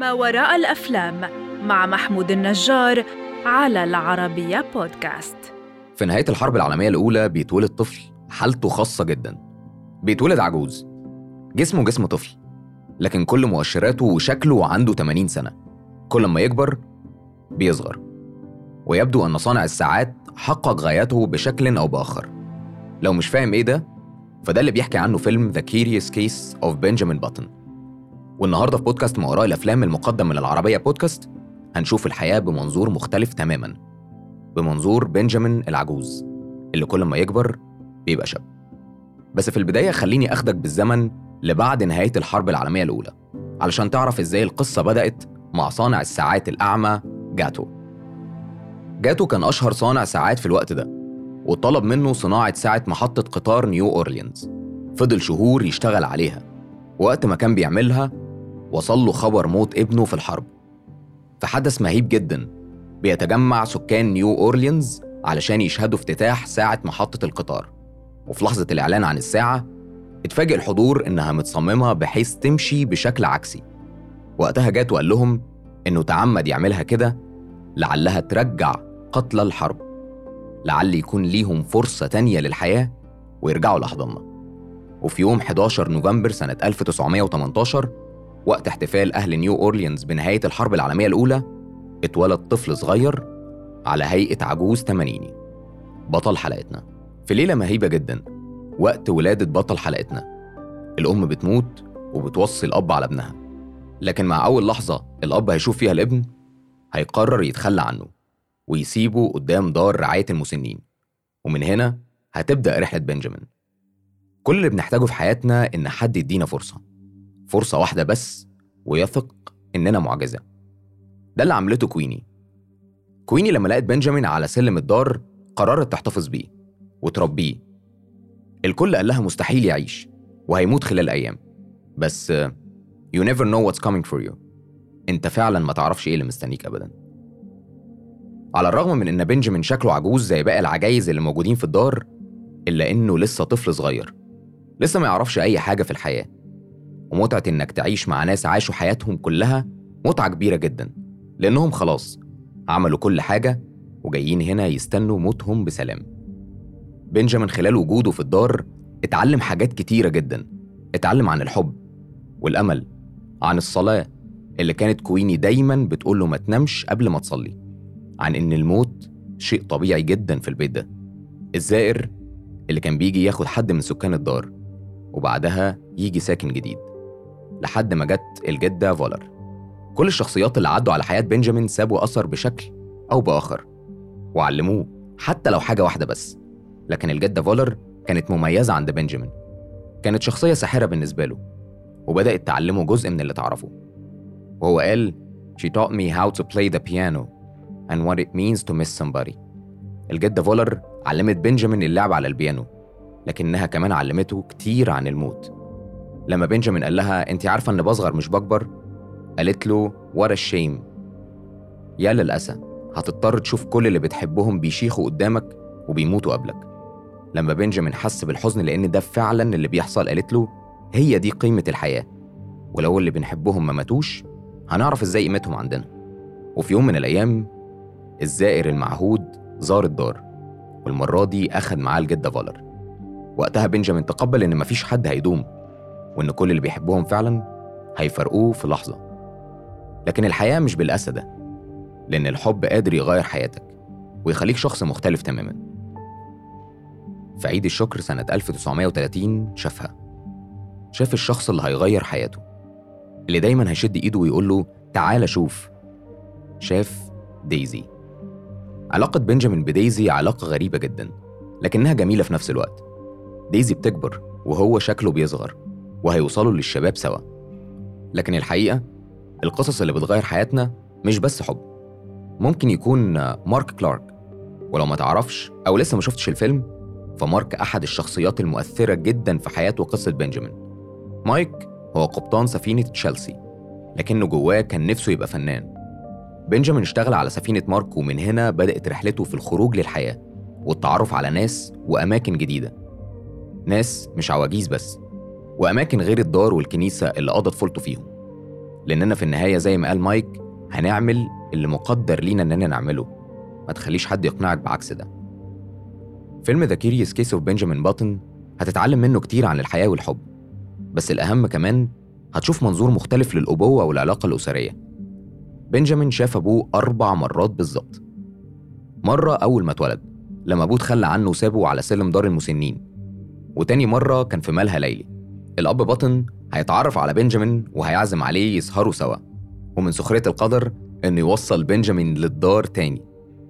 ما وراء الأفلام مع محمود النجار على العربية بودكاست. في نهاية الحرب العالمية الأولى بيتولد طفل حالته خاصة جدا. بيتولد عجوز. جسمه جسم طفل لكن كل مؤشراته وشكله عنده 80 سنة. كل ما يكبر بيصغر. ويبدو أن صانع الساعات حقق غايته بشكل أو بآخر. لو مش فاهم إيه ده فده اللي بيحكي عنه فيلم The Curious Case of Benjamin Button. والنهارده في بودكاست ما وراء الأفلام المقدم من العربية بودكاست هنشوف الحياة بمنظور مختلف تماما. بمنظور بنجامين العجوز اللي كل ما يكبر بيبقى شاب. بس في البداية خليني أخدك بالزمن لبعد نهاية الحرب العالمية الأولى علشان تعرف إزاي القصة بدأت مع صانع الساعات الأعمى جاتو. جاتو كان أشهر صانع ساعات في الوقت ده وطلب منه صناعة ساعة محطة قطار نيو اورليانز فضل شهور يشتغل عليها وقت ما كان بيعملها وصل له خبر موت ابنه في الحرب. في حدث مهيب جدا بيتجمع سكان نيو أورليانز علشان يشهدوا افتتاح ساعة محطة القطار. وفي لحظة الإعلان عن الساعة اتفاجئ الحضور إنها متصممة بحيث تمشي بشكل عكسي. وقتها جات وقال لهم إنه تعمد يعملها كده لعلها ترجع قتلى الحرب. لعل يكون ليهم فرصة تانية للحياة ويرجعوا لأحضاننا وفي يوم 11 نوفمبر سنة 1918 وقت احتفال أهل نيو أورليانز بنهاية الحرب العالمية الأولى اتولد طفل صغير على هيئة عجوز تمانيني. بطل حلقتنا. في ليلة مهيبة جدا وقت ولادة بطل حلقتنا. الأم بتموت وبتوصي الأب على ابنها. لكن مع أول لحظة الأب هيشوف فيها الابن هيقرر يتخلى عنه ويسيبه قدام دار رعاية المسنين. ومن هنا هتبدأ رحلة بنجامين. كل اللي بنحتاجه في حياتنا إن حد يدينا فرصة. فرصة واحدة بس ويثق إننا معجزة. ده اللي عملته كويني. كويني لما لقت بنجامين على سلم الدار قررت تحتفظ بيه وتربيه. الكل قال لها مستحيل يعيش وهيموت خلال أيام. بس you never know what's coming for you. أنت فعلا ما تعرفش إيه اللي مستنيك ابدا. على الرغم من إن بنجامين شكله عجوز زي باقي العجايز اللي موجودين في الدار إلا إنه لسه طفل صغير. لسه ما يعرفش أي حاجة في الحياة. ومتعة إنك تعيش مع ناس عاشوا حياتهم كلها متعة كبيرة جدا لأنهم خلاص عملوا كل حاجة وجايين هنا يستنوا موتهم بسلام. بنجامين خلال وجوده في الدار اتعلم حاجات كتيرة جدا اتعلم عن الحب والأمل عن الصلاة اللي كانت كويني دايما بتقول له ما تنامش قبل ما تصلي عن إن الموت شيء طبيعي جدا في البيت ده. الزائر اللي كان بيجي ياخد حد من سكان الدار وبعدها يجي ساكن جديد. لحد ما جت الجدة فولر. كل الشخصيات اللي عدوا على حياة بنجامين سابوا أثر بشكل أو بآخر وعلموه حتى لو حاجة واحدة بس لكن الجدة فولر كانت مميزة عند بنجامين. كانت شخصية ساحرة بالنسبة له وبدأت تعلمه جزء من اللي تعرفه. وهو قال She taught me how to play the piano and what it means to miss somebody. الجدة فولر علمت بنجامين اللعب على البيانو لكنها كمان علمته كتير عن الموت. لما بنجامين قال لها انت عارفة ان بصغر مش بكبر؟ قالت له ورا الشيم. يا للأسى هتضطر تشوف كل اللي بتحبهم بيشيخوا قدامك وبيموتوا قبلك. لما بنجامين حس بالحزن لأن ده فعلا اللي بيحصل قالت له هي دي قيمة الحياة ولو اللي بنحبهم ما ماتوش هنعرف إزاي قيمتهم عندنا. وفي يوم من الأيام الزائر المعهود زار الدار والمرة دي أخد معاه الجدة فالر وقتها بنجامين تقبل إن مفيش حد هيدوم وإن كل اللي بيحبهم فعلا هيفرقوه في لحظة. لكن الحياة مش بالأسى ده لأن الحب قادر يغير حياتك ويخليك شخص مختلف تماما. في عيد الشكر سنة 1930 شافها. شاف الشخص اللي هيغير حياته اللي دايما هيشد إيده ويقول له تعال شوف. شاف دايزي. علاقة بنجامين بدايزي علاقة غريبة جدا لكنها جميلة في نفس الوقت. دايزي بتكبر وهو شكله بيصغر. وهيوصلوا للشباب سوا. لكن الحقيقة القصص اللي بتغير حياتنا مش بس حب. ممكن يكون مارك كلارك. ولو ما تعرفش أو لسه ما شفتش الفيلم فمارك أحد الشخصيات المؤثرة جدا في حياة وقصة بنجامين. مايك هو قبطان سفينة تشيلسي لكنه جواه كان نفسه يبقى فنان. بنجامين اشتغل على سفينة مارك ومن هنا بدأت رحلته في الخروج للحياة والتعرف على ناس وأماكن جديدة. ناس مش عواجيز بس وأماكن غير الدار والكنيسة اللي قضى طفولته فيهم. لأننا في النهاية زي ما قال مايك هنعمل اللي مقدر لينا إننا نعمله. ما تخليش حد يقنعك بعكس ده. فيلم The Curious Case of Benjamin Button هتتعلم منه كتير عن الحياة والحب. بس الأهم كمان هتشوف منظور مختلف للأبوة والعلاقة الأسرية. بنجامين شاف أبوه أربع مرات بالظبط. مرة أول ما اتولد لما أبوه تخلى عنه وسابه على سلم دار المسنين. وتاني مرة كان في مالها ليلي. الأب بطن هيتعرف على بنجامين وهيعزم عليه يسهروا سوا ومن سخرية القدر إنه يوصل بنجامين للدار تاني.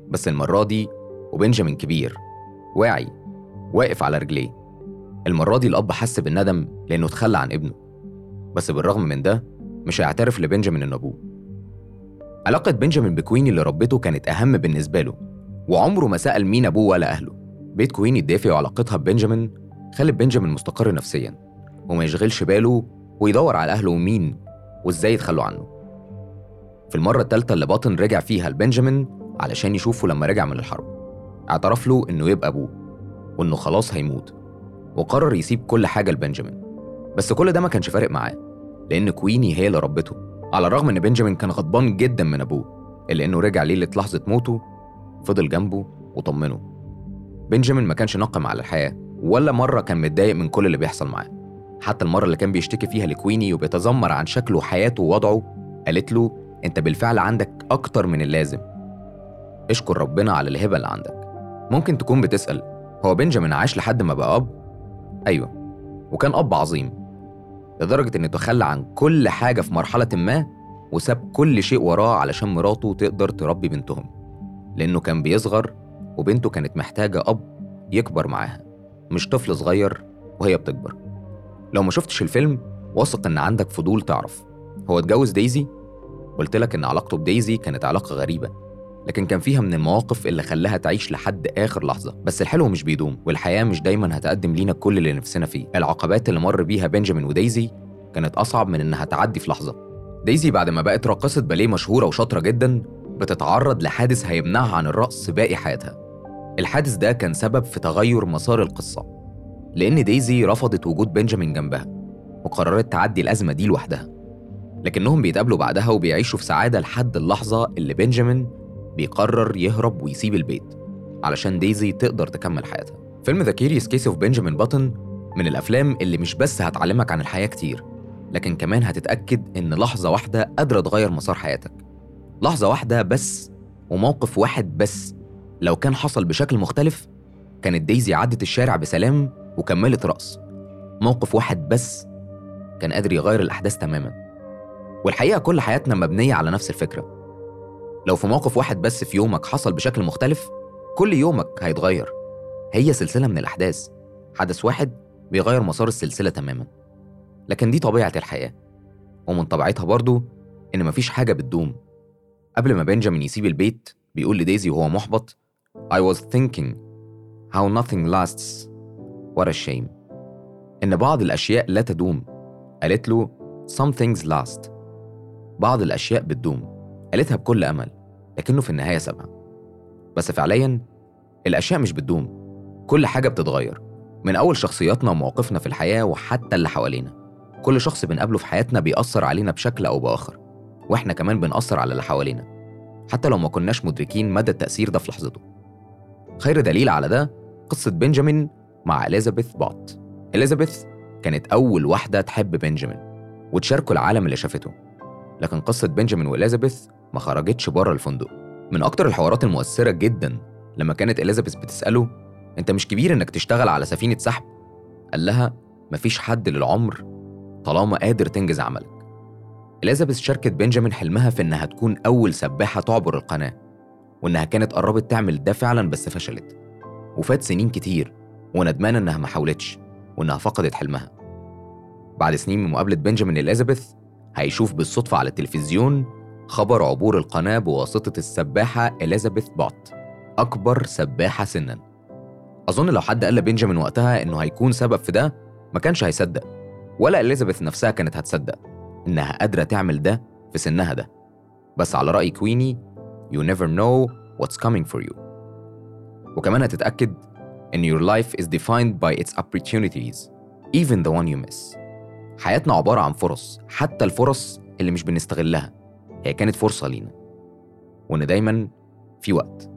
بس المرة دي وبنجامين كبير واعي واقف على رجليه. المرة دي الأب حس بالندم لأنه تخلى عن ابنه. بس بالرغم من ده مش هيعترف لبنجامين إنه أبوه. علاقة بنجامين بكويني اللي ربته كانت أهم بالنسبة له وعمره ما سأل مين أبوه ولا أهله. بيت كويني الدافئ وعلاقتها ببنجامين خلت بنجامين مستقر نفسيا. وما يشغلش باله ويدور على أهله ومين وإزاي يتخلوا عنه. في المرة التالتة اللي باطن رجع فيها لبنجامين علشان يشوفه لما رجع من الحرب اعترف له إنه يبقى أبوه وإنه خلاص هيموت وقرر يسيب كل حاجة لبنجامين. بس كل ده ما كانش فارق معاه لأن كويني هي اللي ربته على الرغم إن بنجامين كان غضبان جدا من أبوه إلا إنه رجع ليلة لحظة موته فضل جنبه وطمنه. بنجامين ما كانش ناقم على الحياة ولا مرة كان متضايق من كل اللي بيحصل معاه. حتى المرة اللي كان بيشتكي فيها لكويني وبيتذمر عن شكله وحياته ووضعه قالت له أنت بالفعل عندك أكتر من اللازم. اشكر ربنا على الهبة اللي عندك. ممكن تكون بتسأل هو بنجامين عاش لحد ما بقى أب؟ أيوه وكان أب عظيم. لدرجة إنه تخلى عن كل حاجة في مرحلة ما وساب كل شيء وراه علشان مراته تقدر تربي بنتهم. لأنه كان بيصغر وبنته كانت محتاجة أب يكبر معاها. مش طفل صغير وهي بتكبر. لو ما شفتش الفيلم واثق إن عندك فضول تعرف. هو اتجوز دايزي؟ قلت لك إن علاقته بدايزي كانت علاقة غريبة لكن كان فيها من المواقف اللي خلاها تعيش لحد آخر لحظة. بس الحلو مش بيدوم والحياة مش دايما هتقدم لينا كل اللي نفسنا فيه. العقبات اللي مر بيها بنجامين ودايزي كانت أصعب من إنها تعدي في لحظة. دايزي بعد ما بقت راقصة باليه مشهورة وشاطرة جدا بتتعرض لحادث هيمنعها عن الرقص باقي حياتها. الحادث ده كان سبب في تغير مسار القصة. لأن دايزي رفضت وجود بنجامين جنبها وقررت تعدي الأزمة دي لوحدها. لكنهم بيتقابلوا بعدها وبيعيشوا في سعادة لحد اللحظة اللي بنجامين بيقرر يهرب ويسيب البيت علشان دايزي تقدر تكمل حياتها. فيلم The Curious Case of Benjamin Button من الأفلام اللي مش بس هتعلمك عن الحياة كتير لكن كمان هتتأكد إن لحظة واحدة قادرة تغير مسار حياتك. لحظة واحدة بس وموقف واحد بس لو كان حصل بشكل مختلف كانت دايزي عدت الشارع بسلام وكملت رقص موقف واحد بس كان قادر يغير الأحداث تماما. والحقيقة كل حياتنا مبنية على نفس الفكرة. لو في موقف واحد بس في يومك حصل بشكل مختلف كل يومك هيتغير. هي سلسلة من الأحداث. حدث واحد بيغير مسار السلسلة تماما. لكن دي طبيعة الحياة. ومن طبيعتها برضو إن مفيش حاجة بتدوم. قبل ما بنجامين يسيب البيت بيقول لديزي وهو محبط I was thinking how nothing lasts a shame إن بعض الأشياء لا تدوم. قالت له some things last. بعض الأشياء بتدوم. قالتها بكل أمل لكنه في النهاية سابها بس فعليا الأشياء مش بتدوم. كل حاجة بتتغير. من أول شخصياتنا ومواقفنا في الحياة وحتى اللي حوالينا. كل شخص بنقابله في حياتنا بيأثر علينا بشكل أو بآخر. وإحنا كمان بنأثر على اللي حوالينا. حتى لو ما كناش مدركين مدى التأثير ده في لحظته. خير دليل على ده قصة بنجامين مع إليزابيث بات إليزابيث كانت أول واحدة تحب بنجامين وتشاركه العالم اللي شافته. لكن قصة بنجامين وإليزابيث ما خرجتش بره الفندق. من أكتر الحوارات المؤثرة جدا لما كانت إليزابيث بتسأله أنت مش كبير إنك تشتغل على سفينة سحب؟ قال لها مفيش حد للعمر طالما قادر تنجز عملك. إليزابيث شاركت بنجامين حلمها في إنها تكون أول سباحة تعبر القناة وإنها كانت قربت تعمل ده فعلا بس فشلت. وفات سنين كتير وندمانة إنها ما حاولتش وإنها فقدت حلمها. بعد سنين من مقابلة بنجامين إليزابيث هيشوف بالصدفة على التلفزيون خبر عبور القناة بواسطة السباحة إليزابيث بوت أكبر سباحة سنا. أظن لو حد قال لبنجامين وقتها إنه هيكون سبب في ده ما كانش هيصدق. ولا إليزابيث نفسها كانت هتصدق إنها قادرة تعمل ده في سنها ده. بس على رأي كويني you never know what's coming for you. وكمان هتتأكد إن your life is defined by its opportunities even the one you miss. حياتنا عبارة عن فرص حتى الفرص اللي مش بنستغلها هي كانت فرصة لينا. وإن دايما في وقت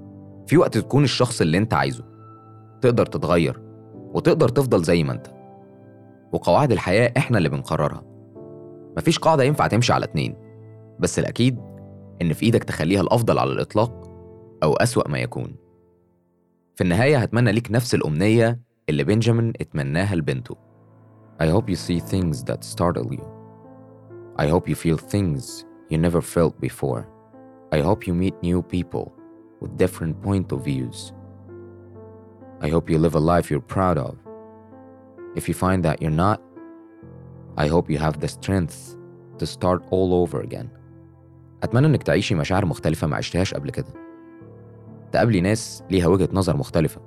في وقت تكون الشخص اللي أنت عايزه. تقدر تتغير وتقدر تفضل زي ما أنت. وقواعد الحياة إحنا اللي بنقررها. مفيش قاعدة ينفع تمشي على اتنين. بس الأكيد إن في إيدك تخليها الأفضل على الإطلاق أو أسوأ ما يكون. في النهاية هتمنى ليك نفس الأمنية اللي بنجامين اتمناها لبنته I hope you see things that startle you. I hope you feel things you never felt before. I hope you meet new people with different point of views. I hope you live a life you're proud of. If you find that you're not, I hope you have the strength to start all over again. أتمنى إنك تعيشي مشاعر مختلفة ما عشتهاش قبل كده. تقابلي ناس ليها وجهة نظر مختلفة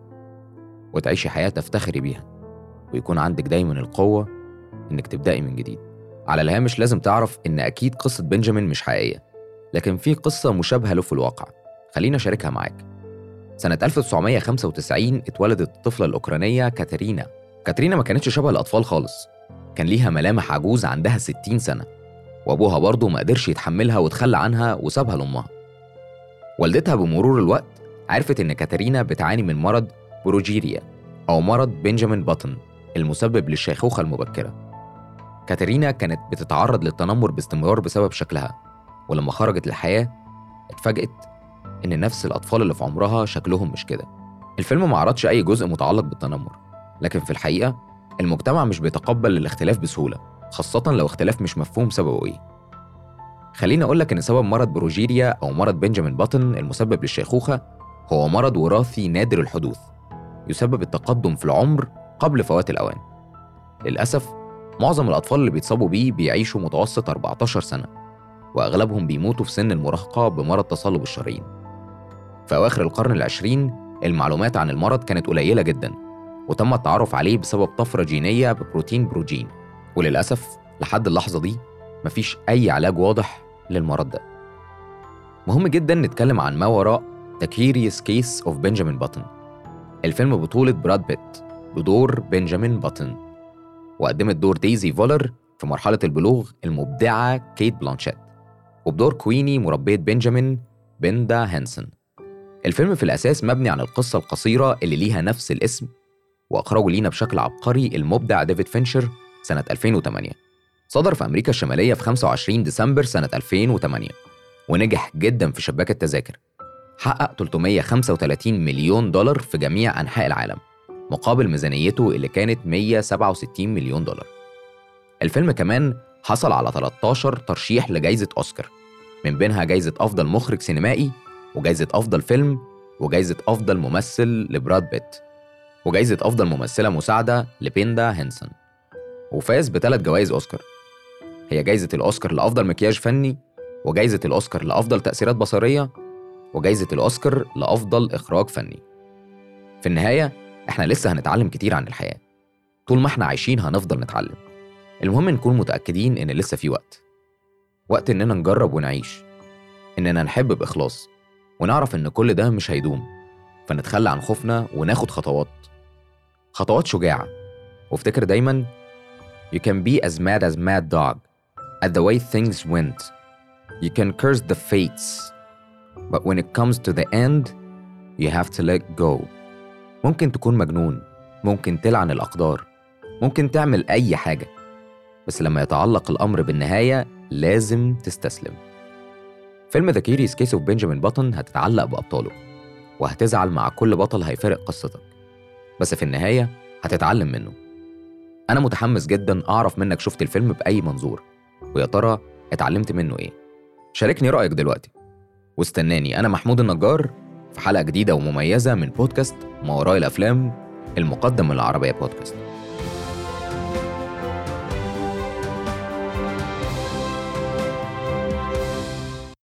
وتعيشي حياة تفتخري بيها ويكون عندك دايما القوة إنك تبدأي من جديد. على الهامش لازم تعرف إن أكيد قصة بنجامين مش حقيقية لكن في قصة مشابهة له في الواقع. خلينا أشاركها معاك. سنة 1995 اتولدت الطفلة الأوكرانية كاترينا. كاترينا ما كانتش شبه الأطفال خالص. كان ليها ملامح عجوز عندها 60 سنة وأبوها برضه ما قدرش يتحملها وتخلى عنها وسابها لأمها. والدتها بمرور الوقت عرفت إن كاترينا بتعاني من مرض بروجيريا أو مرض بنجامين باتن المسبب للشيخوخة المبكرة. كاترينا كانت بتتعرض للتنمر باستمرار بسبب شكلها ولما خرجت للحياة اتفاجئت إن نفس الأطفال اللي في عمرها شكلهم مش كده. الفيلم ما عرضش أي جزء متعلق بالتنمر لكن في الحقيقة المجتمع مش بيتقبل الاختلاف بسهولة خاصة لو اختلاف مش مفهوم سببه إيه. خليني أقول لك إن سبب مرض بروجيريا أو مرض بنجامين باتن المسبب للشيخوخة هو مرض وراثي نادر الحدوث يسبب التقدم في العمر قبل فوات الأوان. للأسف معظم الأطفال اللي بيتصابوا بيه بيعيشوا متوسط 14 سنة وأغلبهم بيموتوا في سن المراهقة بمرض تصلب الشرايين. في أواخر القرن العشرين المعلومات عن المرض كانت قليلة جدا وتم التعرف عليه بسبب طفرة جينية ببروتين بروجين. وللأسف لحد اللحظة دي مفيش أي علاج واضح للمرض ده. مهم جدا نتكلم عن ما وراء The Curious Case of Benjamin Button. الفيلم بطولة براد بيت بدور بنجامين باتن وقدمت دور دايزي فولر في مرحلة البلوغ المبدعة كيت بلانشيت وبدور كويني مربية بنجامين بندا هانسون الفيلم في الأساس مبني عن القصة القصيرة اللي ليها نفس الاسم وأخرجه لينا بشكل عبقري المبدع ديفيد فينشر سنة 2008 صدر في أمريكا الشمالية في 25 ديسمبر سنة 2008 ونجح جدا في شباك التذاكر. حقق 335 مليون دولار في جميع أنحاء العالم مقابل ميزانيته اللي كانت 167 مليون دولار. الفيلم كمان حصل على 13 ترشيح لجائزة أوسكار من بينها جائزة أفضل مخرج سينمائي وجائزة أفضل فيلم وجائزة أفضل ممثل لبراد بيت وجائزة أفضل ممثلة مساعدة لبيندا هينسون وفاز بثلاث جوائز أوسكار. هي جائزة الأوسكار لأفضل مكياج فني وجائزة الأوسكار لأفضل تأثيرات بصرية وجائزة الأوسكار لأفضل إخراج فني. في النهاية إحنا لسه هنتعلم كتير عن الحياة. طول ما إحنا عايشين هنفضل نتعلم. المهم نكون متأكدين إن لسه في وقت. وقت إننا نجرب ونعيش. إننا نحب بإخلاص. ونعرف إن كل ده مش هيدوم. فنتخلى عن خوفنا وناخد خطوات. خطوات شجاعة. وافتكر دايما You can be as mad as mad dog. At the way things went. You can curse the fates. But when it comes to the end, you have to let go. ممكن تكون مجنون، ممكن تلعن الأقدار، ممكن تعمل أي حاجة، بس لما يتعلق الأمر بالنهاية لازم تستسلم. فيلم The Curious Case of Benjamin Button هتتعلق بأبطاله، وهتزعل مع كل بطل هيفرق قصتك، بس في النهاية هتتعلم منه. أنا متحمس جدا أعرف منك شفت الفيلم بأي منظور، ويا ترى اتعلمت منه إيه؟ شاركني رأيك دلوقتي. واستناني أنا محمود النجار في حلقة جديدة ومميزة من بودكاست ما وراء الأفلام المقدم من العربية بودكاست.